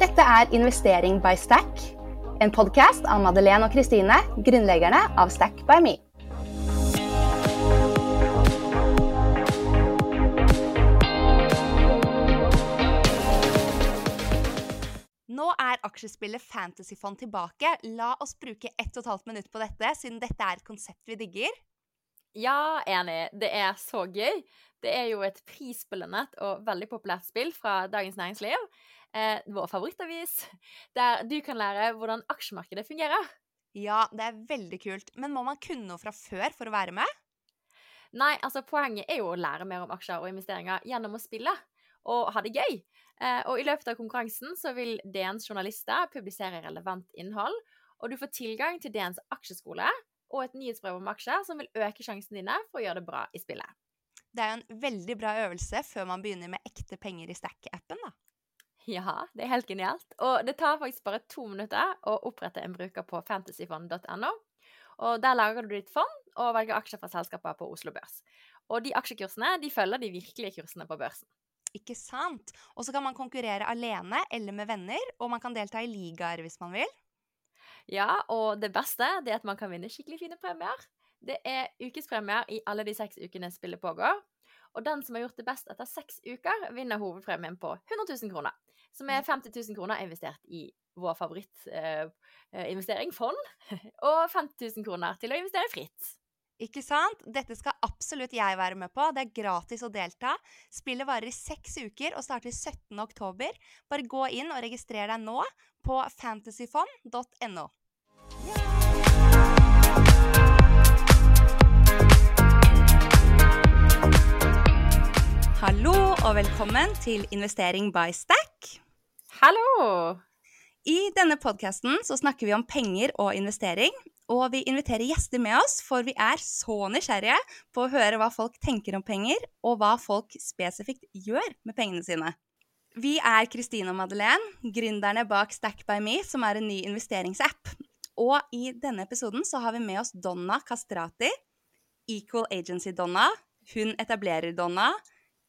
Dette er Investering by Stack, en podkast av Madeleine og Kristine, grunnleggerne av Stack by Me. Nå er aksjespillet Fantasyfond tilbake. La oss bruke ett og et halvt minutt på dette, siden dette er et konsept vi digger. Ja, enig. Det er så gøy. Det er jo et prisbelønnet og veldig populært spill fra Dagens Næringsliv, eh, vår favorittavis, der du kan lære hvordan aksjemarkedet fungerer. Ja, det er veldig kult. Men må man kunne noe fra før for å være med? Nei, altså poenget er jo å lære mer om aksjer og investeringer gjennom å spille og ha det gøy. Eh, og i løpet av konkurransen så vil DNs journalister publisere relevant innhold, og du får tilgang til DNs aksjeskole og et nyhetsbrev om aksjer som vil øke sjansene dine for å gjøre det bra i spillet. Det er jo en veldig bra øvelse før man begynner med ekte penger i Stack-appen, da. Ja, det er helt genialt. Og det tar faktisk bare to minutter å opprette en bruker på fantasyfond.no. Og Der lager du ditt fond og velger aksjer fra selskaper på Oslo Børs. Og de aksjekursene de følger de virkelige kursene på børsen. Ikke sant? Og så kan man konkurrere alene eller med venner, og man kan delta i ligaer hvis man vil. Ja, og det beste det er at man kan vinne skikkelig fine premier. Det er ukespremier i alle de seks ukene spillet pågår. Og den som har gjort det best etter seks uker, vinner hovedpremien på 100 000 kroner. Som er 50 000 kroner investert i vår favorittinvestering, eh, fond. Og 50 000 kroner til å investere fritt. Ikke sant? Dette skal absolutt jeg være med på. Det er gratis å delta. Spillet varer i seks uker og starter 17. oktober. Bare gå inn og registrer deg nå på fantasyfond.no. Hallo og velkommen til Investering by Stack. Hallo! I denne podkasten snakker vi om penger og investering. Og vi inviterer gjester med oss, for vi er så nysgjerrige på å høre hva folk tenker om penger, og hva folk spesifikt gjør med pengene sine. Vi er Kristine og Madeleine, gründerne bak Stack by Me, som er en ny investeringsapp. Og i denne episoden så har vi med oss Donna Castrati, Equal Agency Donna. Hun etablerer Donna.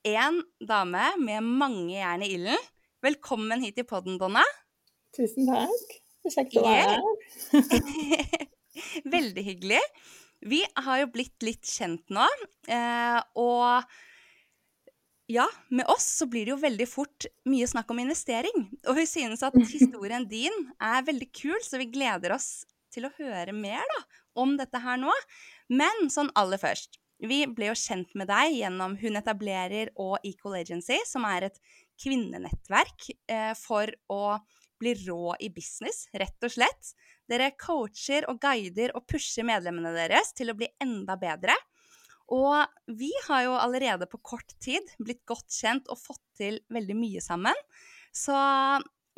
En dame med mange jern i ilden. Velkommen hit i podden, Donna. Tusen takk. Det er kjekt å være her. Veldig hyggelig. Vi har jo blitt litt kjent nå, eh, og ja, med oss så blir det jo veldig fort mye snakk om investering. Og vi synes at historien din er veldig kul, så vi gleder oss til å høre mer da, om dette her nå. Men sånn aller først. Vi ble jo kjent med deg gjennom Hun etablerer og Equal Agency, som er et kvinnenettverk eh, for å bli rå i business, rett og slett. Dere coacher og guider og pusher medlemmene deres til å bli enda bedre. Og vi har jo allerede på kort tid blitt godt kjent og fått til veldig mye sammen. Så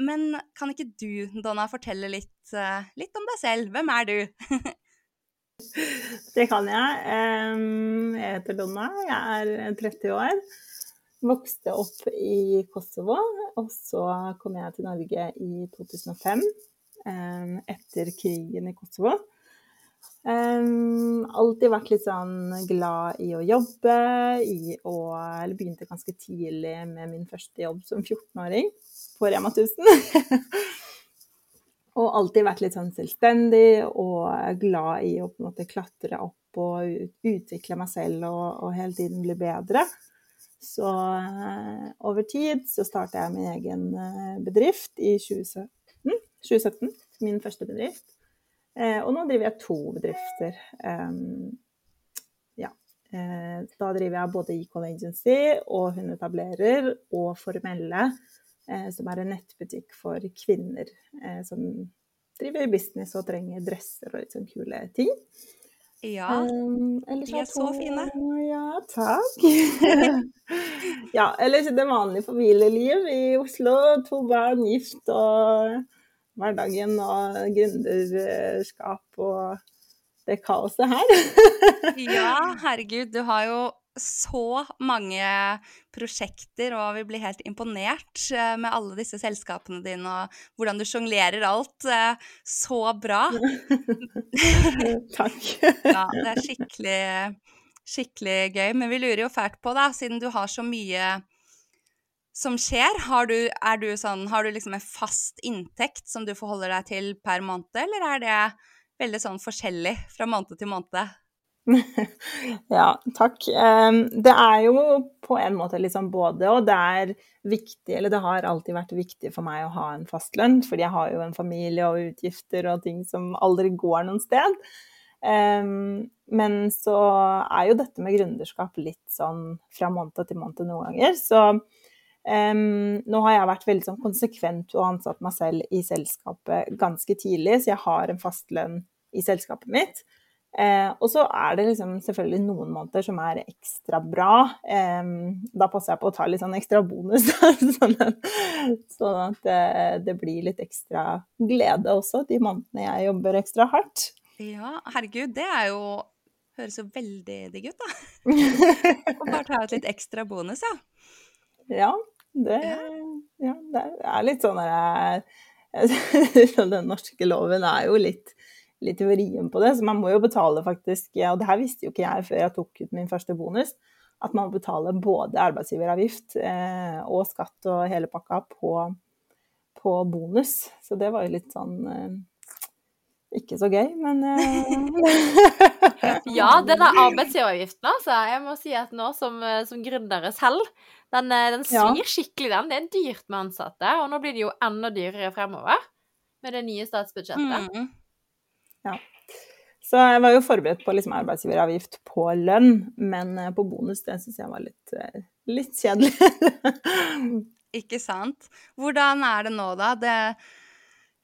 Men kan ikke du, Donna, fortelle litt, uh, litt om deg selv? Hvem er du? det kan jeg. Jeg heter Donna. Jeg er 30 år. Vokste opp i Kosovo, og så kom jeg til Norge i 2005 etter krigen i Kosovo. Um, alltid vært litt sånn glad i å jobbe, i å Eller begynte ganske tidlig med min første jobb som 14-åring på Rema 1000. og alltid vært litt sånn selvstendig og glad i å på en måte klatre opp og utvikle meg selv og, og hele tiden bli bedre. Så uh, over tid så starta jeg min egen uh, bedrift i 2017. 2017, min første bedrift. Eh, og nå driver jeg to bedrifter. Ja. Eh, da driver jeg både Econ Agency og Hun etablerer og Formelle, eh, som er en nettbutikk for kvinner eh, som driver business og trenger dresser og litt sånn kule ting. Ja, um, de er så fine. Ja, takk. ja, ellers det vanlige familieliv i Oslo. To barn, gift og hverdagen og gründerskap og det kaoset her. ja, herregud, du har jo så mange prosjekter, og vi blir helt imponert eh, med alle disse selskapene dine og hvordan du sjonglerer alt eh, så bra. Takk. ja, det er skikkelig, skikkelig gøy. Men vi lurer jo fælt på, da, siden du har så mye som skjer? Har du, er du sånn, har du liksom en fast inntekt som du forholder deg til per måned, eller er det veldig sånn forskjellig fra måned til måned? ja, takk. Det er jo på en måte liksom både og. Det er viktig, eller det har alltid vært viktig for meg å ha en fastlønn, fordi jeg har jo en familie og utgifter og ting som aldri går noen sted. Men så er jo dette med gründerskap litt sånn fra måned til måned noen ganger. Så nå har jeg vært veldig sånn konsekvent og ansatt meg selv i selskapet ganske tidlig, så jeg har en fastlønn i selskapet mitt. Eh, og så er det liksom selvfølgelig noen måneder som er ekstra bra. Eh, da passer jeg på å ta litt sånn ekstra bonus, sånn at, sånn at det, det, blir litt ekstra glede også de månedene jeg jobber ekstra hardt. Ja, herregud, det er jo Høres jo veldig digg ut, da. Bare ta ut litt ekstra bonus, ja. Ja, det, ja, det er litt sånn der Den norske loven er jo litt litt teorien på det, så man må jo betale faktisk Og det her visste jo ikke jeg før jeg tok ut min første bonus, at man betaler både arbeidsgiveravgift eh, og skatt og hele pakka på, på, bonus. Så det var jo litt sånn eh, ikke så gøy, men eh. Ja, denne arbeidsgiveravgiften, altså. Jeg må si at nå som, eh, som gründere selv, den, eh, den svir ja. skikkelig, den. Det er dyrt med ansatte. Og nå blir det jo enda dyrere fremover med det nye statsbudsjettet. Mm. Ja. Så jeg var jo forberedt på liksom arbeidsgiveravgift på lønn, men eh, på bonus det syns jeg var litt, eh, litt kjedelig. Ikke sant. Hvordan er det nå, da? Det,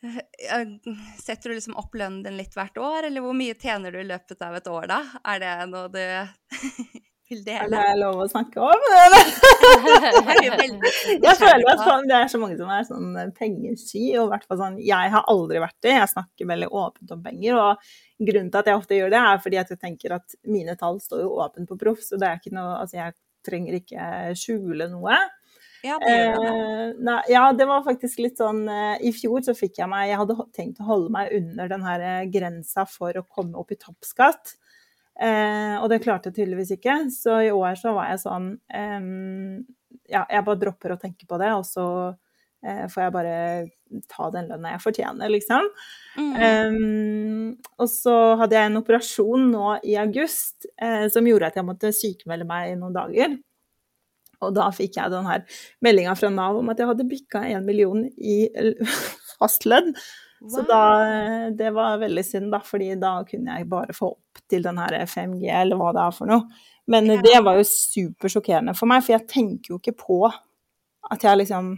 eh, setter du liksom opp lønnen din litt hvert år, eller hvor mye tjener du i løpet av et år, da? Er det noe du vil dele? Er det lov å snakke om? jeg føler at sånn, det er så mange som er sånn eh, pengesky, og i hvert fall sånn Jeg har aldri vært det. Jeg snakker veldig åpent om penger. og Grunnen til at jeg ofte gjør det, er fordi at jeg tenker at mine tall står jo åpent på proff, så det er ikke noe Altså, jeg trenger ikke skjule noe. Ja, det det. Eh, nei, ja, det var faktisk litt sånn eh, I fjor så fikk jeg meg Jeg hadde tenkt å holde meg under den her grensa for å komme opp i toppskatt. Eh, og det klarte jeg tydeligvis ikke. Så i år så var jeg sånn eh, Ja, jeg bare dropper å tenke på det, og så eh, får jeg bare ta den lønna jeg fortjener, liksom. Mm. og så hadde jeg en operasjon nå i august eh, som gjorde at jeg måtte sykemelde meg i noen dager. Og da fikk jeg den her meldinga fra Nav om at jeg hadde bikka en million i fastlønn. Wow. Så da, det var veldig synd, da, fordi da kunne jeg bare få opp til den her 5G, eller hva det er for noe. Men ja. det var jo supersjokkerende for meg, for jeg tenker jo ikke på at jeg liksom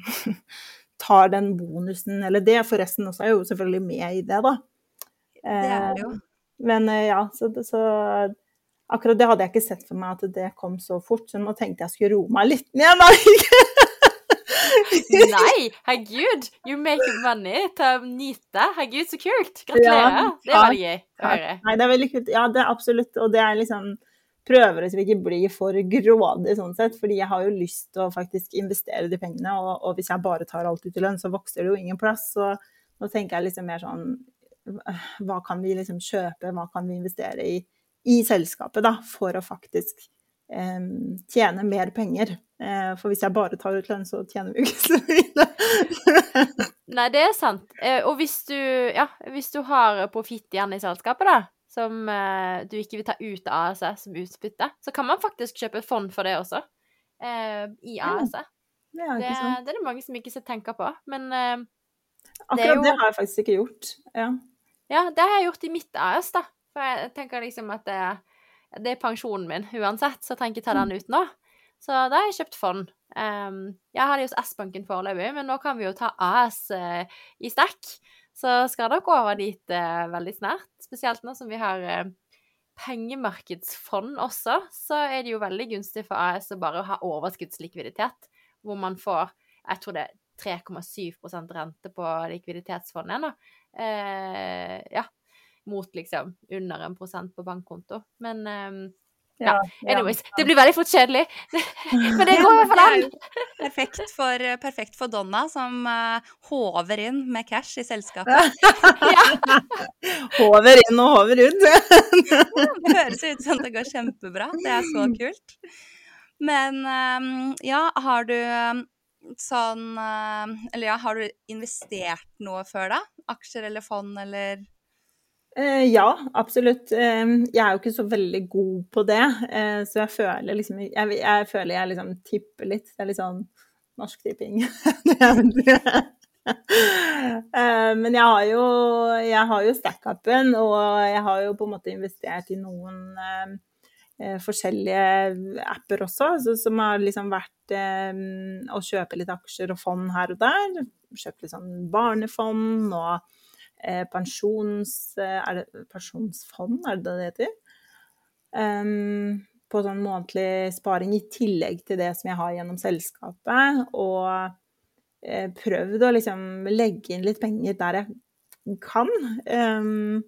tar den bonusen, eller det. Forresten også er jeg jo selvfølgelig med i det, da. Det er det jo. Eh, men eh, ja, så, så akkurat det hadde jeg ikke sett for meg at det kom så fort, så nå tenkte jeg skulle roe meg litt ned. Da. Nei, herregud! You make money til å nyte. Herregud, så kult! Gratulerer. Ja, det er veldig gøy å høre. Nei, det er veldig kult. Ja, det er absolutt. Og det er liksom Prøver å ikke bli for grådig sånn sett, fordi jeg har jo lyst til å faktisk investere de pengene. Og, og hvis jeg bare tar alt ut i lønn, så vokser det jo ingen plass. Så nå tenker jeg liksom mer sånn Hva kan vi liksom kjøpe, hva kan vi investere i i selskapet, da, for å faktisk tjene mer penger. Eh, for hvis jeg bare tar ut lønn, så tjener vi ikke så mye. Nei, det er sant. Eh, og hvis du, ja, hvis du har profitt igjen i selskapet, da, som eh, du ikke vil ta ut av ASE som utbytte, så kan man faktisk kjøpe fond for det også, i ASE. Ja, det, det, det, er det mange som ikke tenker på, men Akkurat det, jo... det, har jeg faktisk ikke gjort. Ja. ja, det har jeg gjort i mitt AS, da. For jeg tenker liksom at det er det er pensjonen min uansett, så jeg trenger ikke ta den mm. ut nå. Så da har jeg kjøpt fond. Um, jeg hadde jo S-banken foreløpig, men nå kan vi jo ta AS uh, i stekk. Så skal dere over dit uh, veldig snart. Spesielt nå som vi har uh, pengemarkedsfond også, så er det jo veldig gunstig for AS å bare ha overskuddslikviditet, hvor man får jeg tror det er 3,7% rente på likviditetsfondet ennå. ja, mot liksom under en prosent på bankkonto. Men um, ja, anyways. Det blir veldig fort kjedelig. Men det går i hvert fall an. Perfekt for, perfekt for Donna, som uh, håver inn med cash i selskapet. håver inn og håver ut. det høres ut som det går kjempebra. Det er så kult. Men um, ja, har du sånn eh, Eller ja, har du investert noe før, da? Aksjer eller fond eller Eh, ja, absolutt. Eh, jeg er jo ikke så veldig god på det, eh, så jeg føler liksom Jeg, jeg føler jeg liksom tipper litt. Det er litt sånn Norsk Tipping. Eh, men jeg har jo, jeg har jo stack-upen, og jeg har jo på en måte investert i noen eh, eh, forskjellige apper også, så, som har liksom vært eh, å kjøpe litt aksjer og fond her og der. Kjøpt litt sånn barnefond og eh, pensjons... eh, Er det pensjonsfond, er det det heter? Um, på sånn månedlig sparing i tillegg til det som jeg har gjennom selskapet. Og eh, prøvd å liksom legge inn litt penger der jeg kan. Um,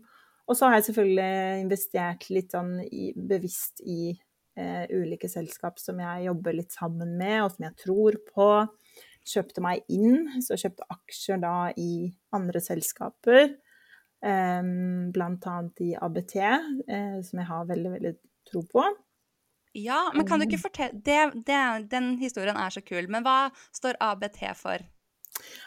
og så har jeg selvfølgelig investert litt sånn i, bevisst i eh, ulike selskap som jeg jobber litt sammen med, og som jeg tror på. Kjøpte meg inn, så kjøpte aksjer da i andre selskaper. Um, blant annet i ABT, eh, som jeg har veldig, veldig tro på. Ja, men kan du Mm. ikke fortelle det, det, Den historien er så kul, men hva står ABT for?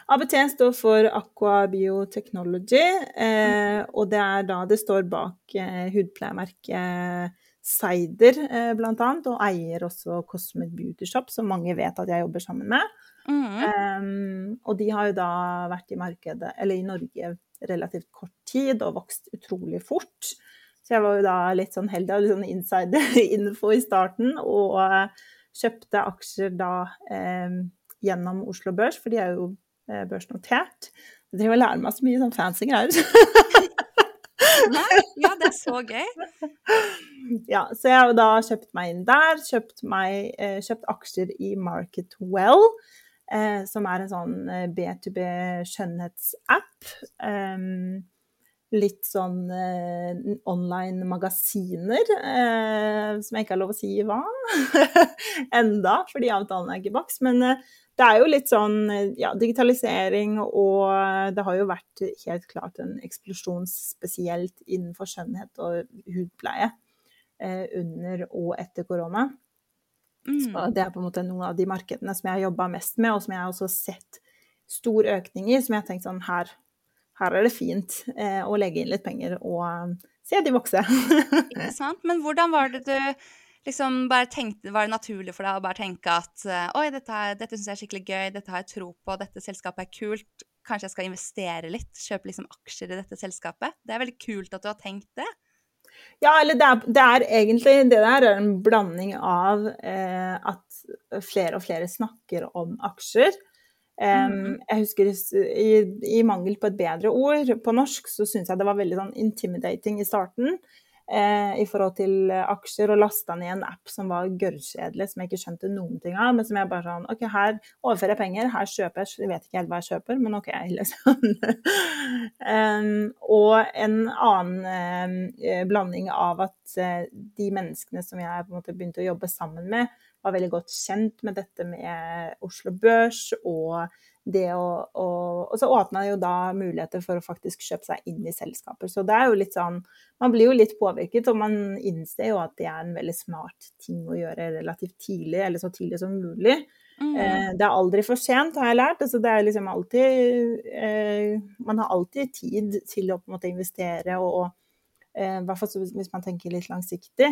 ABT står for Aqua Biotechnology, eh, og det er da det står bak eh, hudpleiemerket Cider, eh, blant annet, og eier også Cosmet Beauty Shop, som mange vet at jeg jobber sammen med. Mhm. Um, og de har jo da vært i markedet, eller i Norge, relativt kort tid og vokst utrolig fort. Så jeg var jo da litt sånn heldig og litt sånn insider-info i starten, og eh, kjøpte aksjer da um, gjennom Oslo Børs, for de er jo eh, børsnotert. Jeg driver og lærer meg så mye sånn fancy greier. Nei, ja, det er så gøy. Ja, så jeg har da kjøpt meg inn der, kjøpt, meg, eh, kjøpt aksjer i Marketwell, eh, som er en sånn eh, B2B skjønnhetsapp. Um, litt sånn eh, online magasiner, eh, som jeg ikke har lov å si hva enda, fordi avtalen er ikke baks. Men eh, det er jo litt sånn eh, ja, digitalisering, og det har jo vært helt klart en eksplosjon spesielt innenfor skjønnhet og hudpleie eh, under og etter korona. Mm. det er på en måte noen av de markedene som jeg har jobba mest med, og som jeg har også sett stor økning i, som jeg har tenkt sånn her, her er det fint eh, å legge inn litt penger og eh, se de vokse. Ikke sant? Men hvordan var det du liksom bare tenkte, var det naturlig for deg å bare tenke at eh, oi, dette, dette syns jeg er skikkelig gøy, dette har jeg tro på, dette selskapet er kult, kanskje jeg skal investere litt, kjøpe liksom aksjer i dette selskapet? Det er veldig kult at du har tenkt det. Ja, eller det er, det er egentlig Det der er en blanding av eh, at flere og flere snakker om aksjer. Um. Jeg husker i, i mangel på et bedre ord på norsk, så syns jeg det var veldig sånn intimidating i starten. Eh, I forhold til eh, aksjer, og lasta ned en app som var gørrkjedelig, som jeg ikke skjønte noen ting av. Men som jeg bare sånn OK, her overfører jeg penger, her kjøper jeg, jeg vet ikke helt hva jeg kjøper, men OK, liksom. um, og en annen eh, blanding av at eh, de menneskene som jeg på en måte begynte å jobbe sammen med, var veldig godt kjent med dette med Oslo Børs og det å, og, og så åpna jo da muligheter for å faktisk kjøpe seg inn i selskaper. Så det er jo litt sånn Man blir jo litt påvirket, og man innser jo at det er en veldig smart ting å gjøre relativt tidlig, eller så tidlig som mulig. Mm. Eh, det er aldri for sent, har jeg lært. Altså, det er liksom alltid eh, Man har alltid tid til å på en måte investere, og, og eh, hvert fall hvis hvis man tenker litt langsiktig.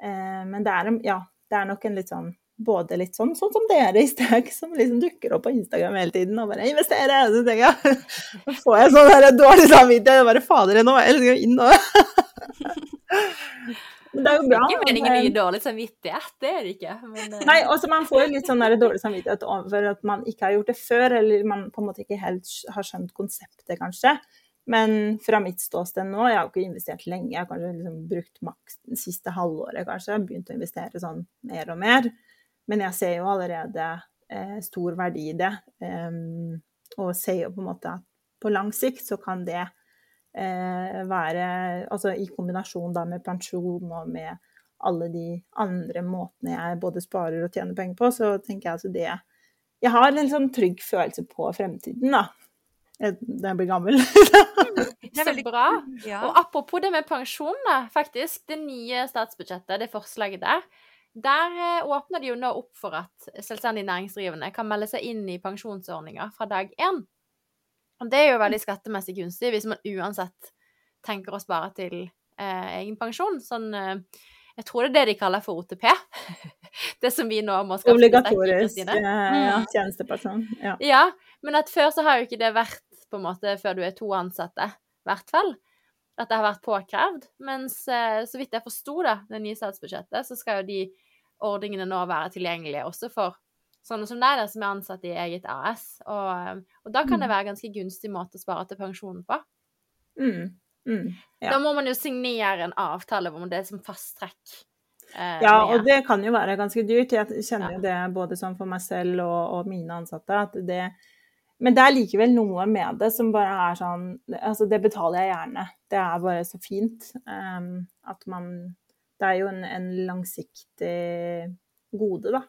Eh, men det er, ja, det er nok en litt sånn både litt sånn, sånn som dere i Steg, som liksom dukker opp på Instagram hele tiden og bare 'investere'. Så tenker jeg, så får jeg sånn der dårlig samvittighet. og bare 'Fader, nå jeg liksom inn og Men det er jo bra. Ikke meningen å gi dårlig samvittighet, det er det ikke. Men, eh, Nei, også man får jo litt sånn der dårlig samvittighet over at man ikke har gjort det før, eller man på en måte ikke helt har skjønt konseptet, kanskje. Men fra mitt ståsted nå, jeg har jo ikke investert lenge, jeg har kanskje liksom brukt maks siste halvåret, kanskje, begynt å investere sånn mer og mer. Men jeg ser jo allerede eh, stor verdi i det, um, og ser jo på en måte at på lang sikt så kan det eh, være Altså i kombinasjon da med pensjon og med alle de andre måtene jeg både sparer og tjener penger på, så tenker jeg altså det Jeg har en sånn trygg følelse på fremtiden, da. Når jeg blir gammel. Det er veldig bra. Ja. Og apropos det med pensjon, da, faktisk. Det nye statsbudsjettet, det forslaget der, Der eh, åpner de jo nå opp for at selvstendig næringsdrivende kan melde seg inn i pensjonsordninger fra dag én. Og det er jo veldig skattemessig gunstig hvis man uansett tenker å spare til eh, egen pensjon. Sånn eh, Jeg tror det er det de kaller for OTP. det som vi nå må skaffe Obligatorisk eh, ja, Mm. tjenesteperson. Ja. Ja, men at før så har jo ikke det vært på en måte før du er to ansatte, i hvert fall. At det har vært påkrevd. Mens eh, så vidt jeg forsto det, det nye statsbudsjettet, så skal jo de ordningene nå være tilgjengelige også for sånne som deg, som er ansatt i eget AS. Og, eh, og da kan det være en ganske gunstig måte å spare til pensjonen på. Mm. Mm. Ja. Da må man jo signere en avtale om det som fast trekk. eh, Ja, og det kan jo være ganske dyrt. Jeg kjenner Ja. jo det både sånn for meg selv og, og mine ansatte. At det, men det er likevel noe med det som bare er sånn Altså, det betaler jeg gjerne. Det er bare så fint. um, at man Det er jo en, en langsiktig gode, da.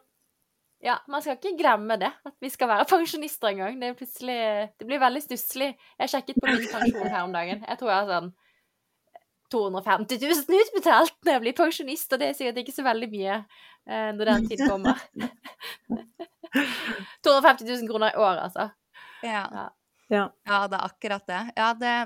Ja, man skal ikke glemme det, at vi skal være pensjonister en gang. Det, plutselig, det blir veldig stusslig. Jeg sjekket på min pensjon her om dagen. Jeg tror jeg har sånn 250 000 utbetalt når jeg blir pensjonist, og det er sikkert ikke så veldig mye eh, når den tid kommer. 250 000 kroner i året, altså. Ja. Ja. Ja. Ja, det er akkurat det. Ja, det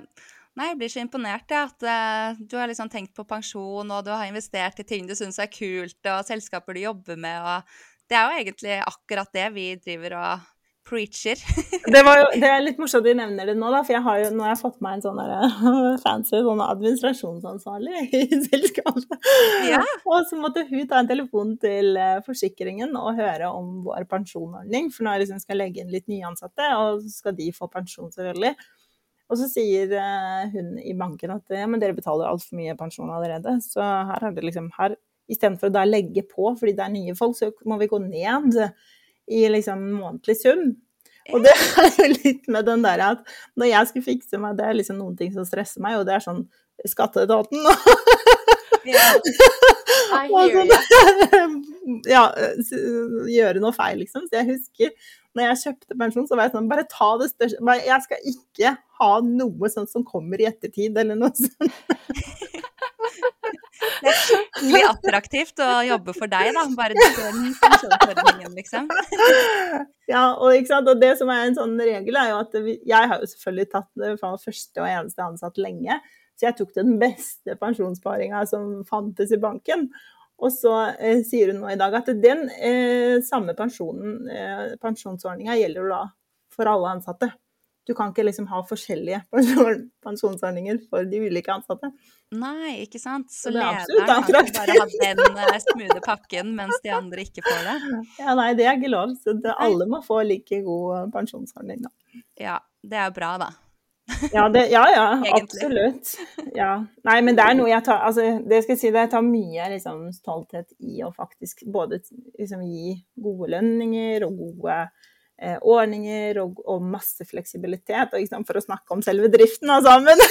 Nei, jeg blir så imponert, jeg, at uh, du har liksom tenkt på pensjon, og du har investert i ting du syns er kult, og selskaper du jobber med, og det er jo egentlig akkurat det vi driver og preacher. Det, var jo, det er litt morsomt at du nevner det nå, da, for har jo, nå har jeg fått meg en sånn der, fancy sånn administrasjonsansvarlig i selskapet. Ja. Og så måtte hun ta en telefon til eh, forsikringen og høre om vår pensjonordning, for nå liksom skal jeg legge inn litt nyansatte, og så skal de få pensjon, selvfølgelig. Og så sier eh, hun i banken at ja, men dere betaler altfor mye pensjon allerede, så her har det liksom her, Istedenfor å da legge på fordi det er nye folk, så må vi gå ned i liksom månedlig sum. Og det er jo litt med den der at når jeg skulle fikse meg, det er liksom noen ting som stresser meg, og det er sånn Skatteetaten Ja. I og sånn, ja, gjøre noe feil, liksom. Så jeg husker når jeg kjøpte pensjon, så var jeg sånn Bare ta det største bare, Jeg skal ikke ha noe sånt som kommer i ettertid, eller noe sånt. Det er skikkelig attraktivt å jobbe for deg, da. Bare den pensjonsordningen, liksom. Ja, og, og det som er en sånn regel, er jo at jeg har jo selvfølgelig tatt det fra første og eneste ansatt lenge. Så jeg tok den beste pensjonssparinga som fantes i banken. Og så eh, sier hun nå i dag at den eh, samme pensjonen, eh, pensjonsordninga gjelder jo da for alle ansatte. Du kan ikke liksom ha forskjellige pensjon, pensjonsordninger for de ulike ansatte. Nei, ikke sant. Så er lederen kan bare ha den eh, smoothe pakken, mens de andre ikke får det. Ja, nei, det er ikke lov. Så det, alle må få like god eh, pensjonsordning, da. Ja, det er bra, da. Ja, det, ja, ja absolutt. Ja. Nei, men det er noe jeg tar altså, Det skal jeg si, det jeg tar mye liksom, stolthet i å faktisk både liksom, gi gode lønninger og gode ordninger og, og masse fleksibilitet, og, sant, for å snakke om selve driften av sammen.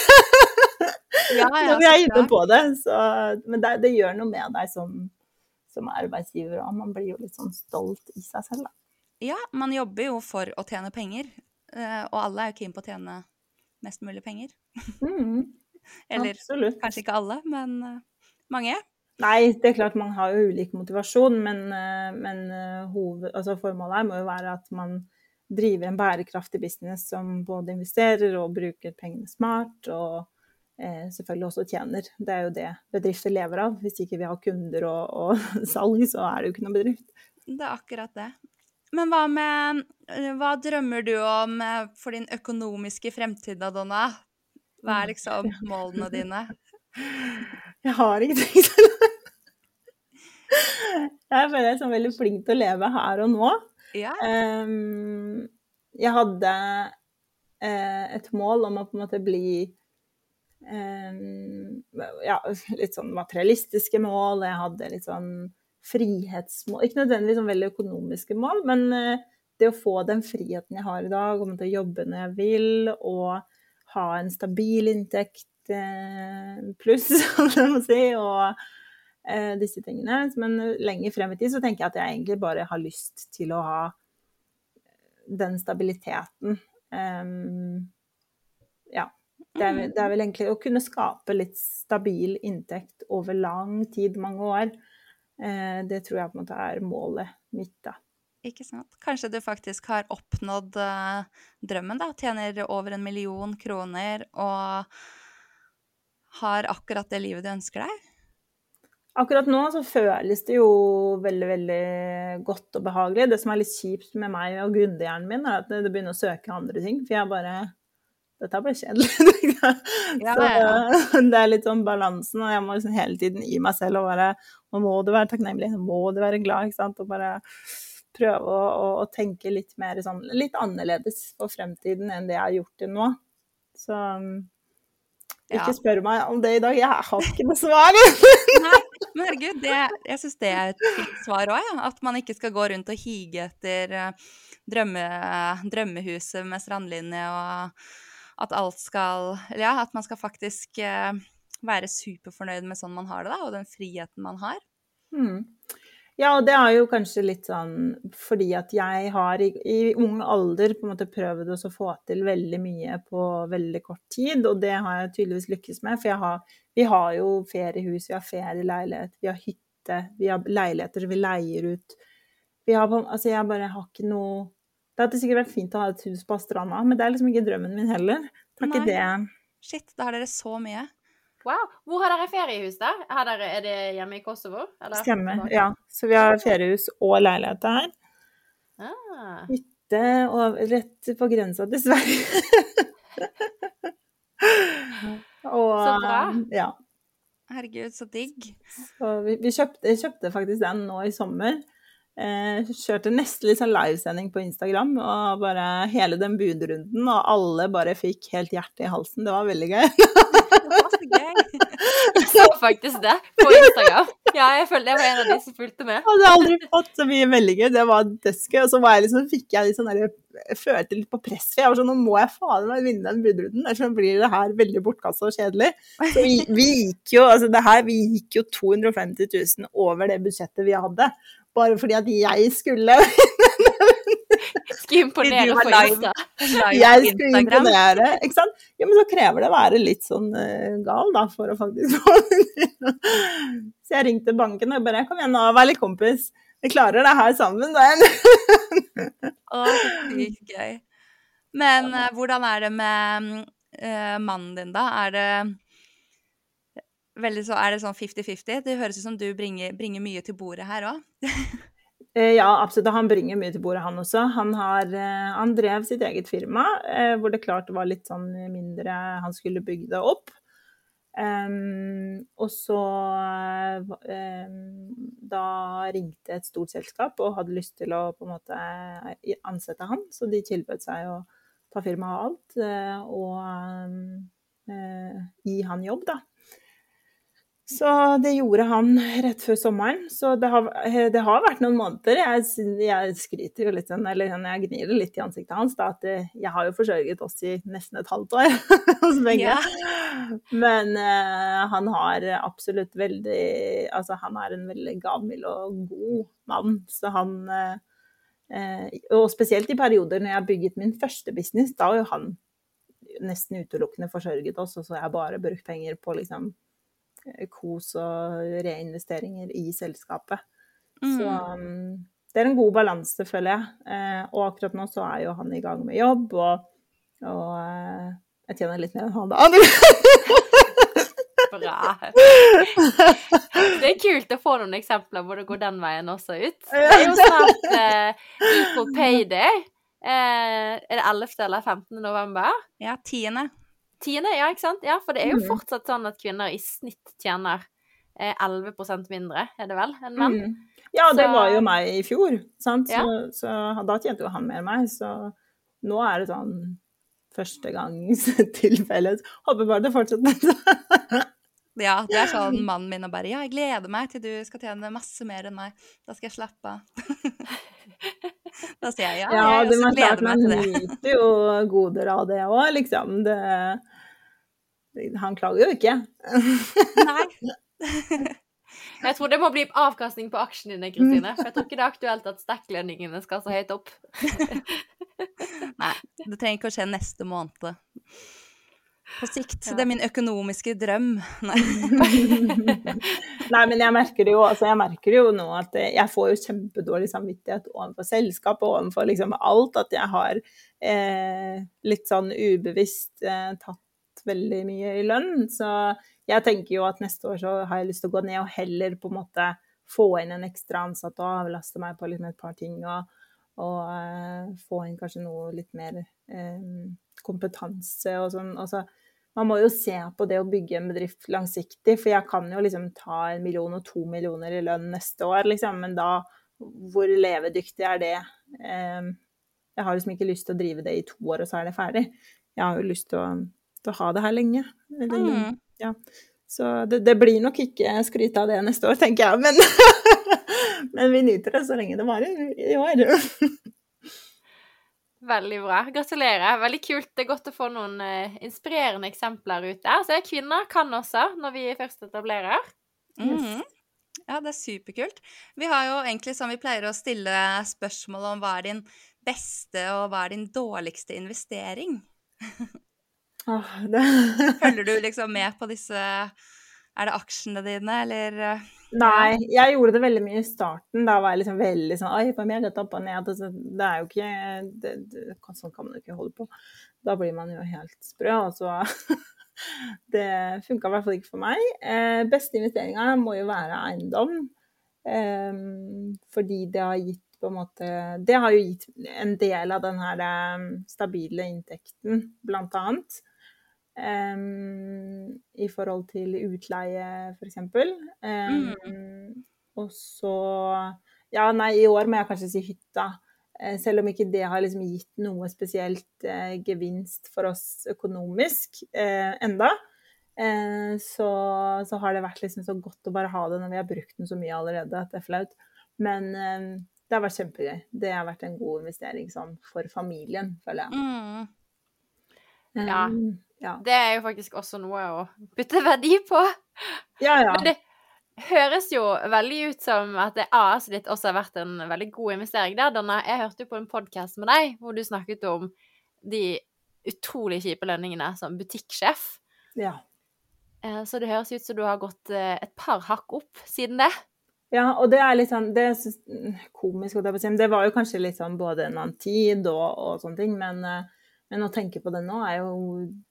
Ja, ja, Når vi er inne på det. Så, men det, det gjør noe med deg som, som arbeidsgiver, og man blir jo litt sånn stolt i seg selv, da. Ja, man jobber jo for å tjene penger, eh, og alle er jo keen på å tjene mest mulig penger. Mm, Eller absolutt. kanskje ikke alle, men eh, mange. Nei, det er klart man har jo ulik motivasjon, men, eh, men eh, hoved, altså formålet her må jo være at man driver en bærekraftig business som både investerer og bruker pengene smart, og eh, selvfølgelig også tjener. Det er jo det bedrifter lever av. Hvis ikke vi har kunder og, og salg, så er det jo ikke noe bedrift. Det er akkurat det. Men hva med eh, Hva drømmer du om for din økonomiske fremtid da, Donna? Hva er liksom målene dine? Jeg har ikke tenkt det. Jeg føler jeg er sånn veldig flink til å leve her og nå. Ja. Um, jeg hadde uh, et mål om å på en måte bli um, ja, litt sånn materialistiske mål. Jeg hadde litt sånn frihetsmål. Ikke nødvendigvis sånn veldig økonomiske mål, men uh, det å få den friheten jeg har i dag, komme til å jobbe når jeg vil, og ha en stabil inntekt pluss, sånn si, og eh, disse tingene. Men lenger frem i tid så tenker jeg at jeg egentlig bare har lyst til å ha den stabiliteten. Um, ja. Det er, vel- det er vel egentlig å kunne skape litt stabil inntekt over lang tid, mange år. Eh, det tror jeg på en måte er målet mitt, da. Ikke sant. Kanskje du faktisk har oppnådd uh, drømmen, da. Tjener over en million kroner og har akkurat det livet du ønsker deg? Akkurat nå så føles det jo veldig, veldig godt og behagelig. Det som er litt kjipt med meg og grundehjernen min, er at det begynner å søke andre ting. For jeg bare Dette ble kjedelig. Ja, så ja. ja. det er litt sånn balansen, og jeg må liksom hele tiden gi meg selv og bare Nå må du være takknemlig, nå må du være glad, ikke sant. Og bare prøve å, å, å tenke litt mer sånn Litt annerledes for fremtiden enn det jeg har gjort til nå. Så ikke Ja. spør meg om det i dag. Jeg har ikke noe svar. Nei, men herregud, det, jeg syns det er et fint svar òg, ja. At man ikke skal gå rundt og hige etter eh, drømme, drømmehuset med strandlinje, og at alt skal Ja, at man skal faktisk eh, være superfornøyd med sånn man har det, da, og den friheten man har. Mm. Ja, og det er jo kanskje litt sånn fordi at jeg har i, i ung alder på en måte prøvd å få til veldig mye på veldig kort tid, og det har jeg tydeligvis lykkes med. For har, vi har jo feriehus, vi har ferieleilighet, vi har hytte, vi har leiligheter vi leier ut. Vi har altså jeg bare har ikke noe Det hadde sikkert vært fint å ha et hus på stranda, men det er liksom ikke drømmen min heller. Det er ikke det. Shit, da har dere så mye. Wow. Hvor har dere feriehus, da? Har dere, er det hjemme i Kosovo? eller? Stemmer. Ja. Så vi har feriehus og leilighet her. Ah. hytte og rett på grensa til Sverige. og, Så bra. Ja. Herregud, så digg. Så vi, vi kjøpte, kjøpte faktisk den nå i sommer. Eh, kjørte nesten litt sånn livesending på Instagram, og bare hele den budrunden, og alle bare fikk helt hjerte i halsen. Det var veldig gøy. Så gøy. Jeg så faktisk det på Instagram. Ja, jeg følte jeg var en av de som fulgte med. Jeg hadde aldri fått så mye meldinger. Det var dødsgøy. Og så var jeg liksom, fikk jeg litt sånn der, jeg følte litt på press, for jeg var sånn Nå må jeg faen meg vinne den budrunden, ellers blir det her veldig bortkasta og kjedelig. Så vi, vi gikk jo altså det her, vi gikk jo 250 000 over det budsjettet vi hadde. Bare fordi at jeg skulle Skulle imponere på. Insta. Live Jeg Instagram. imponere. Ikke sant? Ja, men så krever det å være litt sånn uh, gal, da, for å faktisk få det til. Så jeg ringte banken og bare Kom igjen nå, vær litt kompis. Vi klarer det her sammen. Da. Å, så sykt gøy. Men uh, hvordan er det med uh, mannen din, da? Er det veldig så, er det sånn 50-50? Det høres ut som du bringer, bringer mye til bordet her òg. Eh, Ja, absolutt. Han bringer mye til bordet, han også. Han, har, eh, han drev sitt eget firma, eh, hvor det klart var litt sånn mindre Han skulle bygge det opp. Um, og så um, Da ringte et stort selskap og hadde lyst til å på en måte ansette han, så de tilbød seg å ta firmaet og alt, og eh, gi han jobb, da. Så det gjorde han rett før sommeren. Så det har, det har vært noen måneder. Jeg, jeg skryter jo litt eller jeg gnir det litt i ansiktet hans, da, at jeg har jo forsørget oss i nesten et halvt år hos begge. Yeah. Men uh, han har absolutt veldig Altså, han er en veldig gavmild og god mann, så han uh, uh, Og spesielt i perioder når jeg har bygget min første business, da har jo han nesten utelukkende forsørget oss, og så har jeg bare brukt penger på liksom kos og reinvesteringer i selskapet. Så Mm. um, det er en god balanse, føler jeg. Eh, og akkurat nå så er jo han i gang med jobb, og, og eh, jeg tjener litt mer enn han da. Bra. Det er kult å få noen eksempler hvor det går den veien også ut. Det er jo snart eh, equal payday. Eh, er det 11. eller 15. november? ja, tiende. Tiende, ja, ikke sant? Ja, for det er jo Mm. fortsatt sånn at kvinner i snitt tjener eh, 11% mindre, er det vel, enn menn? Mm. Ja, det Så- var jo meg i fjor, sant? Så, så da tjente jo han mer enn meg, så nå er det sånn førstegangstilfelle. Håper bare det fortsetter. Ja, det er sånn mannen min og bare Ja, jeg gleder meg til du skal tjene masse mer enn meg. Da skal jeg slappe av. da sier jeg ja, Ja, jeg det også gleder meg man til det. nyter jo goder av det òg, liksom. Det, han klager jo ikke. Nei. Jeg tror det må bli avkastning på aksjene dine, Kristine. For jeg tror ikke det er aktuelt at stakklønningene skal så høyt opp. Nei, det trenger ikke å skje neste måned. På sikt. Ja. Det er min økonomiske drøm. Nei. Nei, men jeg merker det jo, altså jeg merker jo nå at jeg får jo kjempedårlig samvittighet overfor selskapet og overfor liksom alt. At jeg har eh, litt sånn ubevisst eh, tatt veldig mye i lønn. Så jeg tenker jo at neste år så har jeg lyst til å gå ned og heller på en måte få inn en ekstra ansatt og avlaste meg på liksom et par ting. Og, og eh, få inn kanskje noe litt mer eh, kompetanse og sånn. Altså, man må jo se på det å bygge en bedrift langsiktig, for jeg kan jo liksom ta en million og to millioner i lønn neste år, liksom, men da hvor levedyktig er det? Eh, jeg har liksom ikke lyst til å drive det i to år, og så er det ferdig. Jeg har jo lyst til å, til å ha det her lenge. Eller, Mm. ja. Så det, det blir nok ikke skryt av det neste år, tenker jeg, men, men vi nyter det så lenge det varer i år. Veldig bra. Gratulerer. Veldig kult. Det er godt å få noen uh, inspirerende eksempler ut der. Så kvinner kan også, når vi først etablerer. Mhm. Ja, det er superkult. Vi har jo egentlig som vi pleier å stille spørsmål om hva er din beste og hva er din dårligste investering? Følger du liksom med på disse Er det aksjene dine, eller eh, Nei, jeg gjorde det veldig mye i starten. Da var jeg liksom veldig sånn Oi, på meg dette opp og ned. Det er jo ikke det, det, Sånn kan man jo ikke holde på. Da blir man jo helt sprø. Og så Det funka i hvert fall ikke for meg. Eh, beste investeringa må jo være eiendom. Eh, fordi det har gitt på en måte Det har jo gitt en del av den her eh, stabile inntekten, blant annet. Um, I forhold til utleie, f.eks. Um, Og så Ja, nei, i år må jeg kanskje si hytta. Eh, selv om ikke det har liksom gitt noe spesielt eh, gevinst for oss økonomisk eh, enda. Eh, så, så har det vært liksom så godt å bare ha det når vi har brukt den så mye allerede at det er flaut. Men eh, det har vært kjempegøy. Det har vært en god investering sånn for familien, føler jeg. mm. Ja. Ja. Det er jo faktisk også noe å putte verdi på. ja, ja. Men det høres jo veldig ut som at det AS ditt også har vært en veldig god investering der, Donna. Jeg hørte jo på en podkast med deg hvor du snakket om de utrolig kjipe lønningene som butikksjef. ja. Eh, Så det høres ut som du har gått eh, et par hakk opp siden det. Ja, og det er litt sånn Det er komisk, Det var jo kanskje litt sånn både en annen tid og, og sånne ting, men, eh, men å tenke på det nå er jo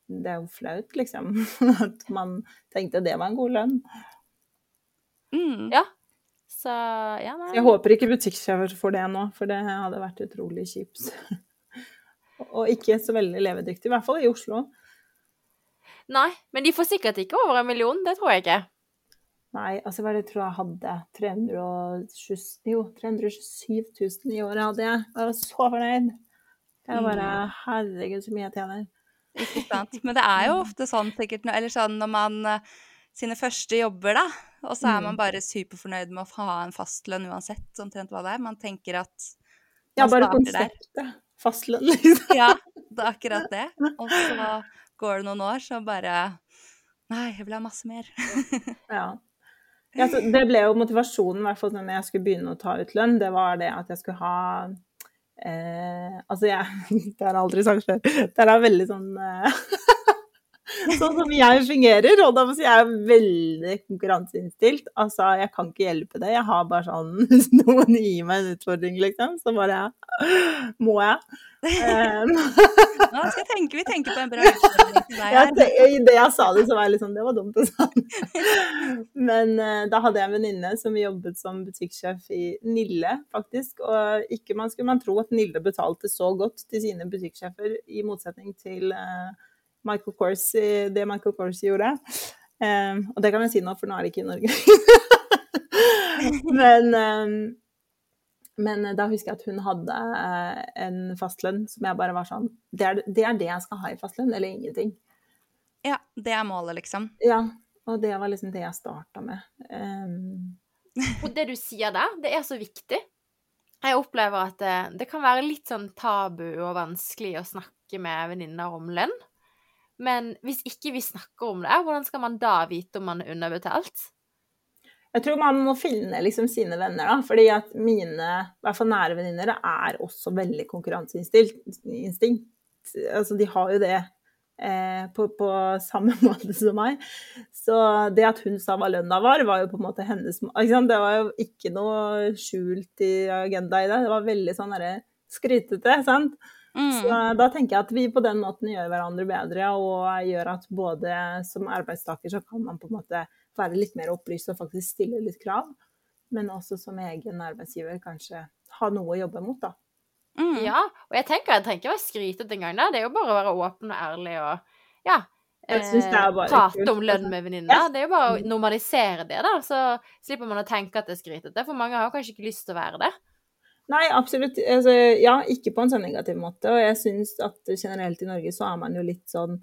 Det er jo flaut, liksom. At man tenkte det var en god lønn. Mm. Ja. Så ja, nei. Jeg håper ikke butikksjefer får det nå, for det hadde vært utrolig kjipt. Og ikke så veldig levedyktig, i hvert fall i Oslo. Nei, men de får sikkert ikke over en million, det tror jeg ikke. Nei, altså hva er det jeg tror jeg hadde? 320, jo, 327 000 i året hadde jeg. Jeg var så fornøyd. Jeg bare Herregud, så mye jeg tjener. Ikke sant. Men det er jo ofte sånn sikkert, eller sånn når man eh, sine første jobber, da, og så er Mm. man bare superfornøyd med å ha en fastlønn uansett omtrent hva det er. Man tenker at Ja, man bare starter der. konseptet. Fastlønn, liksom. Ja, det er akkurat det. Og så går det noen år, så bare Nei, jeg vil ha masse mer. Ja. Ja, så det ble jo motivasjonen, i hvert fall når jeg skulle begynne å ta ut lønn, det var det at jeg skulle ha eh, Altså, jeg Det har jeg aldri sagt før. Det er veldig sånn eh, Sånn som jeg fungerer, og da må jeg si jeg er veldig konkurranseinnstilt. Altså, jeg kan ikke hjelpe det. Jeg har bare sånn Hvis noen gir meg en utfordring, liksom, så bare ja, må jeg. Um, Nå skal jeg tenke, vi tenker på en bra utfordring til deg her. I det jeg sa det, så var jeg sånn Det var dumt å si. Men uh, da hadde jeg en venninne som jobbet som butikksjef i Nille, faktisk. Og ikke man skulle man tro at Nille betalte så godt til sine butikksjefer, i motsetning til eh, Michael Corsi, det Michael Corsi gjorde. Um, og det kan jeg si nå, for nå er det ikke i Norge. men, um, men da husker jeg at hun hadde uh, en fastlønn som jeg bare var sånn det er, det er det jeg skal ha i fastlønn, eller ingenting. Ja, det er målet, liksom. Ja, og det var liksom det jeg starta med. Um, Og det du sier der, det er så viktig. Jeg opplever at det, det kan være litt sånn tabu og vanskelig å snakke med venninner om lønn. Men hvis ikke vi snakker om det, hvordan skal man da vite om man er underbetalt? jeg tror man må finne liksom sine venner, da. Fordi at mine, i hvert fall nære venninner, er også veldig konkurranseinstinkt. Altså, de har jo det eh, på, på, samme måte som meg. Så det at hun sa hva lønna var, var jo på en måte hennes Det var jo ikke noe skjult i agenda i det. Det var veldig sånn derre skrytete, sant. Mm. Så da tenker jeg at vi på den måten gjør hverandre bedre, og gjør at både som arbeidstaker så kan man på en måte være litt mer opplyst og faktisk stille litt krav. Men også som egen arbeidsgiver kanskje ha noe å jobbe mot, da. Mm. Ja, og jeg tenker jeg trenger ikke være skrytete engang. Det er jo bare å være åpen og ærlig og ja, eh, prate om lønn med venninner. Det er jo bare å normalisere det, da. Så slipper man å tenke at det er skrytete. For mange har kanskje ikke lyst til å være det. Nei, absolutt. Altså, ja, ikke på en sånn negativ måte. Og jeg syns at generelt i Norge så er man jo litt sånn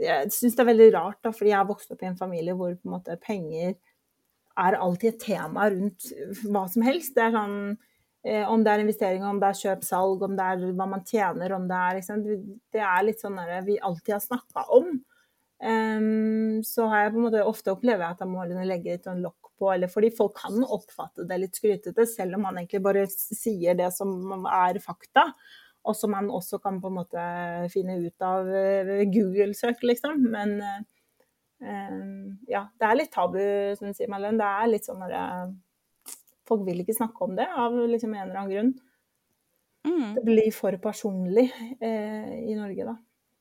Jeg syns det er veldig rart, da, fordi jeg har vokst opp i en familie hvor på en måte penger er alltid et tema rundt hva som helst. Det er sånn eh, Om det er investering, om det er kjøp-salg, om det er hva man tjener, om det er liksom, Det er litt sånn der vi alltid har snakka om. Um, så har jeg på en måte ofte opplever jeg at jeg må legge litt sånn lokk på, eller fordi folk kan oppfatte det litt skrytete, selv om man egentlig bare sier det som er fakta. Og som man også kan på en måte finne ut av Google-søk, liksom. Men uh, ja, det er litt tabu, som du sier, Marlene. Det er litt sånn at Folk vil ikke snakke om det av liksom en eller annen grunn. Mm. Det blir for personlig eh, i Norge, da.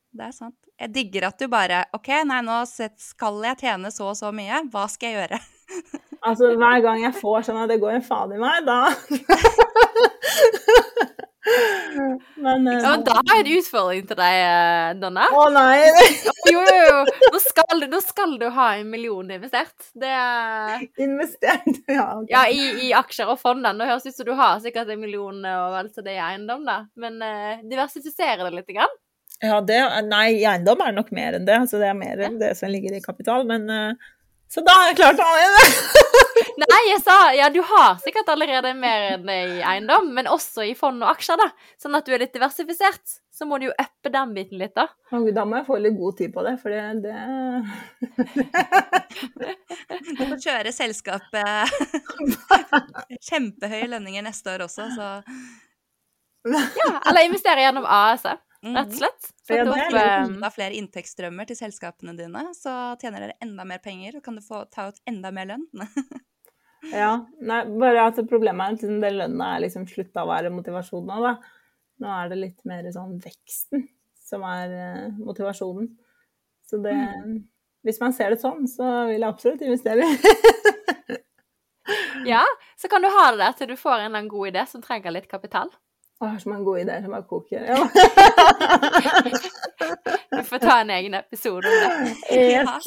Det er sant. Jeg digger at du bare OK, nei, nå skal jeg tjene så og så mye. Hva skal jeg gjøre? Altså, hver gang jeg får sånn at det går en faen i meg, da Men, ja, men da har jeg en utfordring til deg, eh, Donna. Å nei! jo, jo, jo. Nå skal, nå skal, du ha en million investert. Det Investert? Ja, okay. ja i, i, aksjer og fond. Nå høres ut som du har sikkert en million og vel så det i eiendom, da. Men uh, diversifisere det litt. Grann. Ja, det, nei, eiendom er nok mer enn det. Altså, det er mer enn det som ligger i kapital. Men uh, så da har jeg klart det. Nei, jeg sa ja, du har sikkert allerede mer enn i eiendom, men også i fond og aksjer, da. Sånn at du er litt diversifisert. Så må du jo uppe den biten litt, da. Da må jeg få litt god tid på det, for det, det... Du får kjøre selskapet kjempehøye lønninger neste år også, så Ja, eller investere gjennom AS-et. Rett og mhm. slett. Sette opp eh, enda flere inntektsstrømmer til selskapene dine, så tjener dere enda mer penger og kan du få ta ut enda mer lønn. ja. Nei, bare at problemet er at den lønna er liksom slutta å være motivasjonen nå, da. Nå er det litt mer sånn veksten som er uh, motivasjonen. Så det mm. Hvis man ser det sånn, så vil jeg absolutt investere. ja, så kan du ha det der til du får en eller annen god idé som trenger litt kapital. Å, jeg har så mange gode ideer som bare koker. Ja. Vi får ta en egen episode om det. Yes.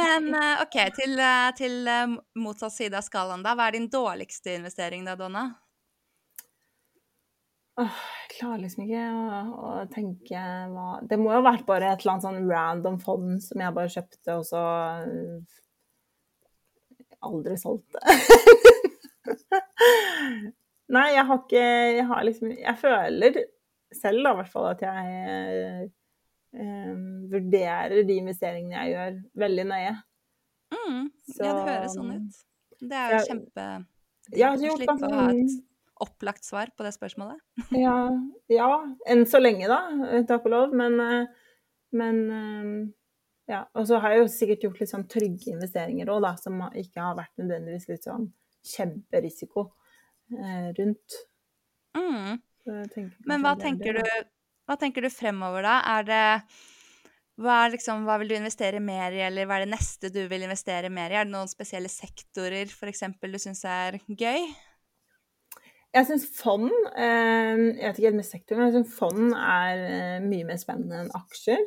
Men eh, OK, til, eh, til, eh, motsatt side av skalaen, da. Hva er din dårligste investering da, Donna? Åh, jeg klarer liksom ikke å, å, tenke hva Det må jo ha vært bare et eller annet sånn random fond som jeg bare kjøpte, og så aldri solgte. Nei, jeg har ikke Jeg har liksom Jeg føler selv da, i hvert fall at jeg eh, vurderer de investeringene jeg gjør, veldig nøye. Mm, Så, ja, det høres sånn ut. Det er jo jeg, kjempe ja, jo, å ha et opplagt svar på det spørsmålet. ja, ja, enn så lenge, da. Takk og lov. Men, eh, men eh, ja. Og så har jeg jo sikkert gjort litt sånn trygge investeringer òg, da, som ikke har vært nødvendigvis litt sånn kjemperisiko. Eh, rundt. Mm. Men hva tenker, du, hva tenker du fremover, da? Er det hva, liksom, hva, vil du investere mer i, eller hva er det neste du vil investere mer i? Er det noen spesielle sektorer f.eks. du syns er gøy? Jeg syns fond eh, Jeg vet ikke helt med sektoren, men jeg syns fond er eh, mye mer spennende enn aksjer.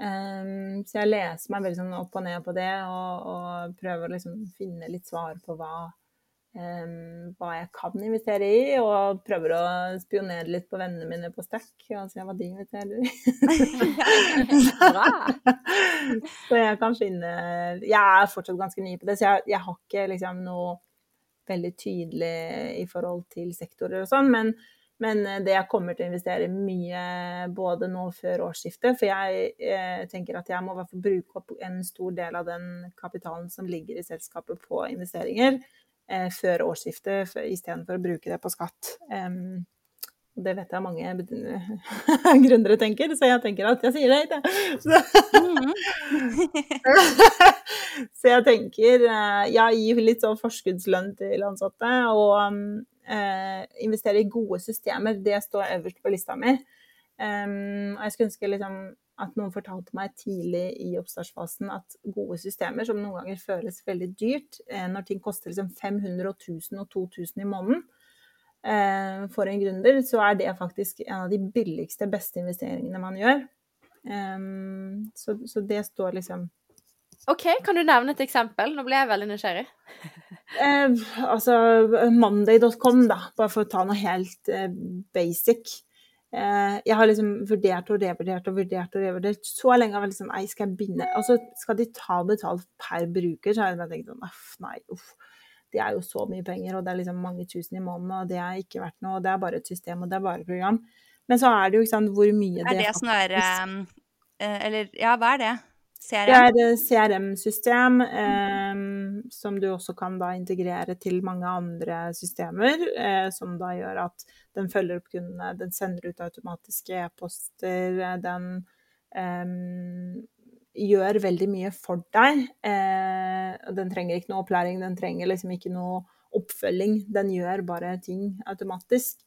så jeg leser meg veldig sånn opp og ned på det, og, og prøver å liksom finne litt svar på hva um, hva jeg kan investere i, og prøver å spionere litt på vennene mine på Stack og se hva de investerer i. så jeg kan finne Jeg er fortsatt ganske ny på det, så jeg, jeg har ikke liksom noe veldig tydelig i forhold til sektorer og sånn, men men det jeg kommer til å investere mye både nå før årsskiftet, for jeg eh, tenker at jeg må i hvert fall bruke opp en stor del av den kapitalen som ligger i selskapet på investeringer eh, før årsskiftet istedenfor å bruke det på skatt. Det vet jeg mange gründere tenker, så jeg tenker at jeg sier det ikke. Så, så jeg tenker eh, Jeg gir litt sånn forskuddslønn til ansatte, og eh, investere i gode systemer. Det står øverst på lista mi. Um, og jeg skulle ønske liksom at noen fortalte meg tidlig i oppstartsfasen at gode systemer, som noen ganger føles veldig dyrt, eh, når ting koster liksom 500 og 1000 og 2000 i måneden eh, for en gründer, så er det faktisk en av de billigste, beste investeringene man gjør. Um, så, så, det står liksom OK, kan du nevne et eksempel? Nå ble jeg veldig nysgjerrig. eh, altså Monday.com, da, bare for å ta noe helt eh, basic. Eh, jeg har liksom vurdert og revurdert og vurdert og revurdert så lenge. har jeg liksom, nei, skal jeg begynne Altså, skal de ta betalt per bruker, så har jeg tenkt sånn uff, nei, uff. Det er jo så mye penger, og det er liksom mange tusen i måneden, og det er ikke verdt noe, og det er bare et system, og det er bare et program. Men så er det jo ikke sant hvor mye det Er det sånn der eh, Eller ja, hva er det? CRM? Det er CRM-system eh, som du også kan da integrere til mange andre systemer, eh, som da gjør at den følger opp kundene, den sender ut automatiske e-poster, den eh, gjør veldig mye for deg. Eh, den trenger ikke noe opplæring, den trenger liksom ikke noe oppfølging. Den gjør bare ting automatisk.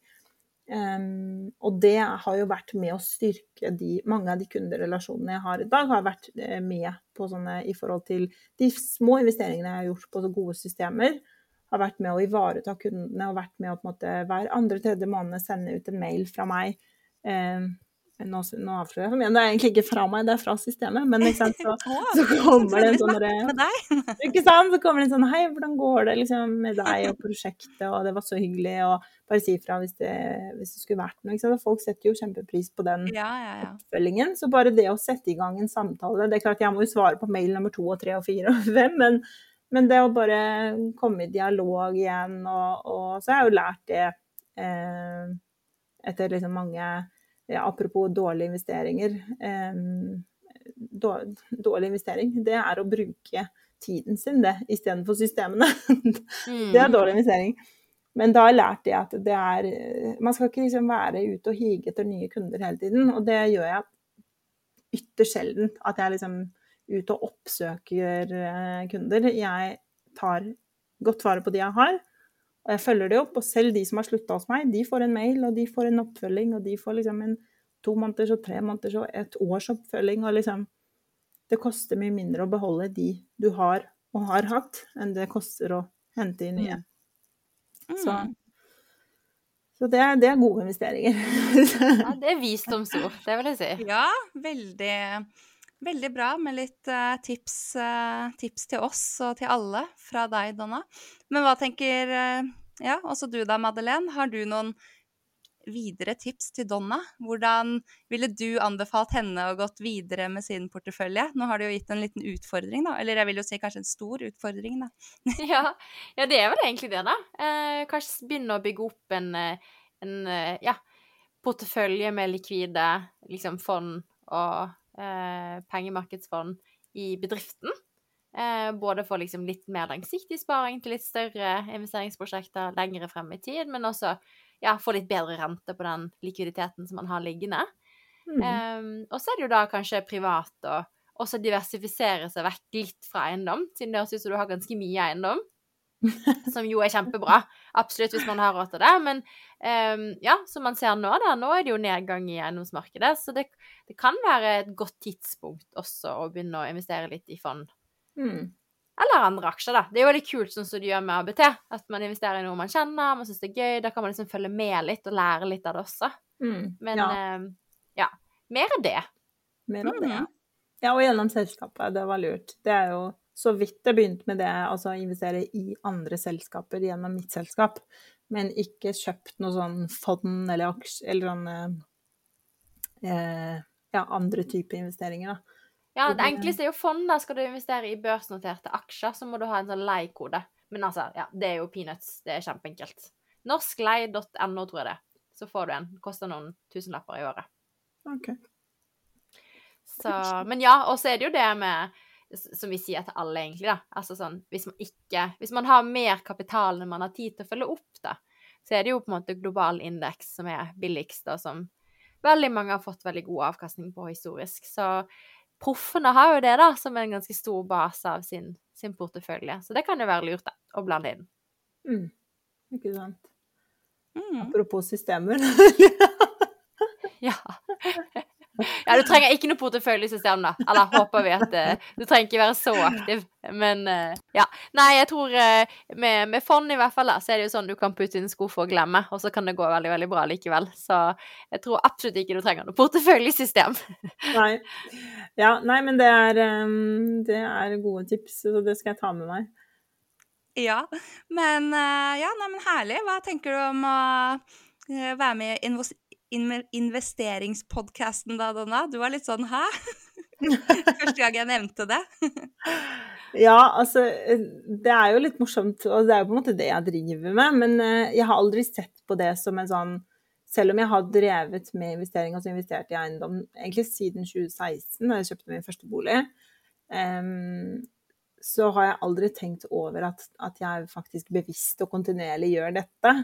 Um, og det har jo vært med å styrke de, mange av de kunderelasjonene jeg har i dag, har vært eh, med på sånne i forhold til de små investeringene jeg har gjort på gode systemer. Har vært med å ivareta kundene og vært med å på en måte hver andre-tredje måned sende ut en mail fra meg. Um, nå, nå avslører jeg for mye, det er egentlig ikke fra meg, det er fra systemet. Men sant, så, så kommer det en sånn Ikke sant? Så kommer det en sånn Hei, hvordan går det liksom, med deg og prosjektet, og det var så hyggelig, og bare si ifra hvis, hvis, det skulle vært noe. Ikke sant? Og folk setter jo kjempepris på den ja, ja, ja. oppfølgingen. Så bare det å sette i gang en samtale Det er klart jeg må jo svare på mail nummer to og tre og fire og fem, men, men det å bare komme i dialog igjen, og, og så har jeg jo lært det eh, etter liksom mange ja, apropos dårlige investeringer. dårlig investering, det er å bruke tiden sin, det, istedenfor systemene. det er dårlig investering. Men da har jeg at det er Man skal ikke liksom være ute og hige etter nye kunder hele tiden. Og det gjør jeg ytterst sjelden. At jeg liksom ute og oppsøker eh, kunder. Jeg tar godt vare på de jeg har. Og jeg følger det opp, og selv de som har slutta hos meg, de får en mail, og de får en oppfølging, og de får liksom en to måneders og tre måneders og et års oppfølging, og liksom Det koster mye mindre å beholde de du har og har hatt, enn det koster å hente inn nye. Mm. Så, så det, det, er gode investeringer. ja, det er visdomsord, det vil jeg si. Ja, veldig Veldig bra med litt uh, tips, uh, tips, til oss og til alle fra deg, Donna. Men hva tenker uh, ja, også du da, Madeleine? Har du noen videre tips til Donna? Hvordan ville du anbefalt henne å gått videre med sin portefølje? Nå har du jo gitt en liten utfordring, da. Eller jeg vil jo si kanskje en stor utfordring, da. ja, ja, det er vel egentlig det, da. kanskje begynne å bygge opp en, en ja, portefølje med likvide liksom, fond og eh, pengemarkedsfond i bedriften. Eh, både for liksom litt mer langsiktig sparing til litt større investeringsprosjekter lengre frem i tid, men også ja, få litt bedre rente på den likviditeten som man har liggende. Mm. Eh, og så er det jo da kanskje privat å også diversifisere seg vekk litt fra eiendom, siden det høres ut som du har ganske mye eiendom. som jo er kjempebra. Absolutt hvis man har råd til det. Men um, ja, som man ser nå, da, nå er det jo nedgang i eiendomsmarkedet. Så det, det, kan være et godt tidspunkt også å begynne å investere litt i fond. Mm. Eller andre aksjer, da. Det er jo veldig kult sånn som du gjør med ABT. At man investerer i noe man kjenner, man syns det er gøy. Da kan man liksom følge med litt og lære litt av det også. Mm. Men ja. Um, ja. Mer av det. Mer av det. Mm. Ja, og gjennom selskapet. Det var lurt. Det er jo så vidt jeg begynte med det, altså investere i andre selskaper gjennom mitt selskap, men ikke kjøpt noe sånn fond eller aksje eller sånn eh, ja, andre typer investeringer, da. Ja, det enkleste er jo fond. Da skal du investere i børsnoterte aksjer, så må du ha en sånn leikode. Men altså, ja, det er jo peanuts. Det er kjempeenkelt. Norsklei.no, tror jeg det. Så får du en. Koster noen tusenlapper i året. Ok. Så, men ja, og så er det jo det med som vi sier til alle, egentlig, da. Altså sånn hvis man ikke Hvis man har mer kapital enn man har tid til å følge opp, da, så er det jo på en måte global indeks som er billigst, og som veldig mange har fått veldig god avkastning på historisk. Så proffene har jo det da, som en ganske stor base av sin, sin portefølje. Så det kan jo være lurt da, å blande inn. Mm. Ikke sant. Mm. Apropos systemer. Ja. ja, du trenger ikke noe porteføljesystem, da. Eller håper vi at uh, Du trenger ikke være så aktiv. Men uh, ja. Nei, jeg tror uh, med, med, fond i hvert fall, da, så er det jo sånn du kan putte inn sko for å glemme, og så kan det gå veldig, veldig bra likevel. Så jeg tror absolutt ikke du trenger noe porteføljesystem. nei. Ja, nei, men det er, um, det er gode tips, så det skal jeg ta med meg. Ja, men ja, nei, men herlig. Hva tenker du om å være med i investeringspodkasten da, Donna? Du var litt sånn hæ? Første gang jeg nevnte det. ja, altså Det er jo litt morsomt, og det er jo på en måte det jeg driver med. Men eh, jeg har aldri sett på det som en sånn Selv om jeg har drevet med investering, altså investert i eiendom egentlig siden 2016, da jeg kjøpte min første bolig, um, så har jeg aldri tenkt over at, at jeg faktisk bevisst og kontinuerlig gjør dette.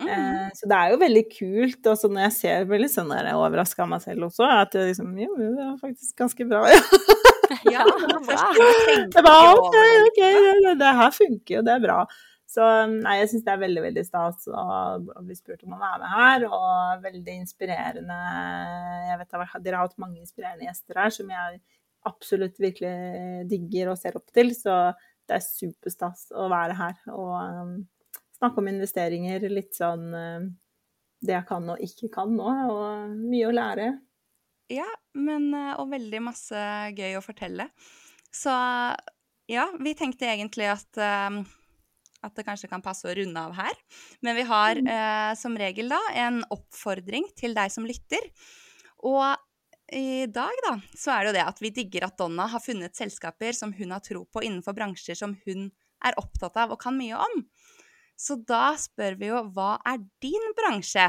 Mm. Eh, så det er jo veldig kult. Og så når jeg ser veldig sånn der overraska av meg selv også, at det liksom Jo, det er faktisk ganske bra, ja. ja, det var OK, OK, det, det her funker jo, det er bra. Så nei, jeg syns det er veldig, veldig stas å bli spurt om å være med her, og veldig inspirerende. Jeg vet Dere har hatt mange inspirerende gjester her som jeg absolutt virkelig digger og ser opp til, så det er superstas å være her. Og um, snakke om investeringer, litt sånn eh, det jeg kan og ikke kan nå, og mye å lære. Ja, men eh, og veldig masse gøy å fortelle. Så ja, vi tenkte egentlig at, uh, at det kanskje kan passe å runde av her. Men vi har eh, som regel da en oppfordring til deg som lytter. Og i dag, da, så er det jo det at vi digger at Donna har funnet selskaper som hun har tro på innenfor bransjer som hun er opptatt av og kan mye om. Så da spør vi jo hva er din bransje?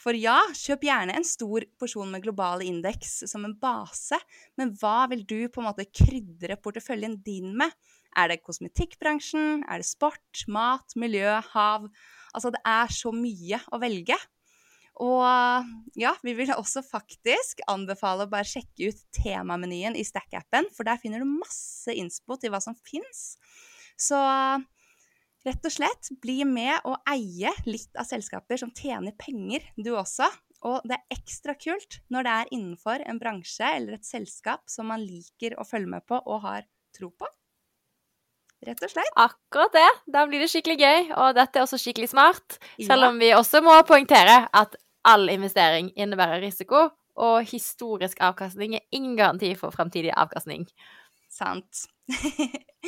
For ja, kjøp gjerne en stor porsjon med globale indeks som en base, men hva vil du på en måte krydre porteføljen din med? Er det kosmetikkbransjen? Er det sport, mat, miljø, hav? Altså, det er så mye å velge. Og ja, vi vil også faktisk anbefale å bare sjekke ut temamenyen i Stack-appen, for der finner du masse innspo til hva som fins. Så Rett og slett bli med og eie litt av selskaper som tjener penger, du også. Og det er ekstra kult når det er innenfor en bransje eller et selskap som man liker å følge med på og har tro på. Rett og slett. Akkurat det. Da blir det skikkelig gøy, og dette er også skikkelig smart. Selv om vi også må poengtere at all investering innebærer risiko, og historisk avkastning er ingen garanti for fremtidig avkastning. Sant.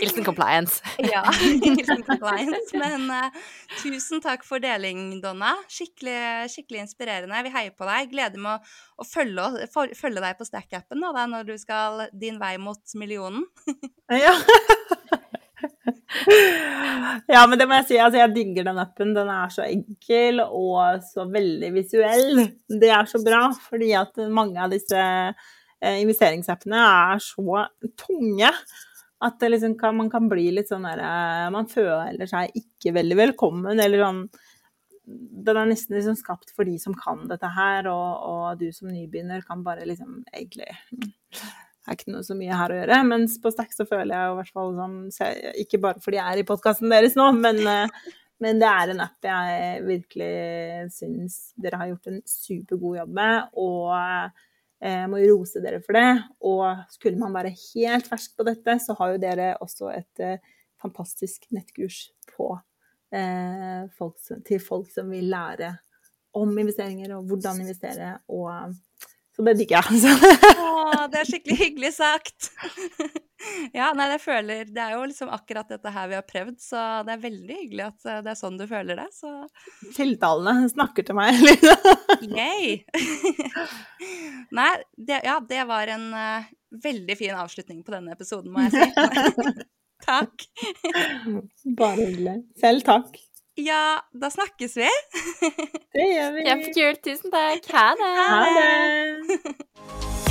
Hilsen compliance. ja, hilsen compliance. Men uh, tusen takk for deling, Donna. Skikkelig, skikkelig inspirerende. Vi heier på deg. Gleder meg å, å følge, for, følge, deg på Stack-appen når du skal din vei mot millionen. ja. ja, men det må jeg si. Altså, jeg digger den appen. Den er så enkel og så veldig visuell. Det er så bra, fordi at mange av disse eh, investeringsappene er så tunge at liksom kan, man kan bli litt sånn derre eh, Man føler seg ikke veldig velkommen, eller sånn Den er nesten liksom skapt for de som kan dette her, og, og du som nybegynner kan bare liksom egentlig det er ikke noe så mye her å gjøre. Mens på Stack så føler jeg i hvert fall sånn Ikke bare fordi jeg er i podkasten deres nå, men, eh, men, det er en app jeg virkelig syns dere har gjort en supergod jobb med. Og jeg må rose dere for det. Og skulle man være helt fersk på dette, så har jo dere også et uh, fantastisk nettkurs på, eh, folk, til folk som vil lære om investeringer og hvordan investere. Og, så det digger jeg. Å, det er skikkelig hyggelig sagt. Ja, nei, jeg føler Det er jo liksom akkurat dette her vi har prøvd, så det er veldig hyggelig at eh, det er sånn du føler det. Så Tiltalene snakker til meg, liksom. Yay! nei, det, ja, det var en uh, veldig fin avslutning på denne episoden, må jeg si. takk. Bare hyggelig. Selv takk. Ja, da snakkes vi. det gjør vi. Kjempekult. Tusen takk. Ha det. Ha det.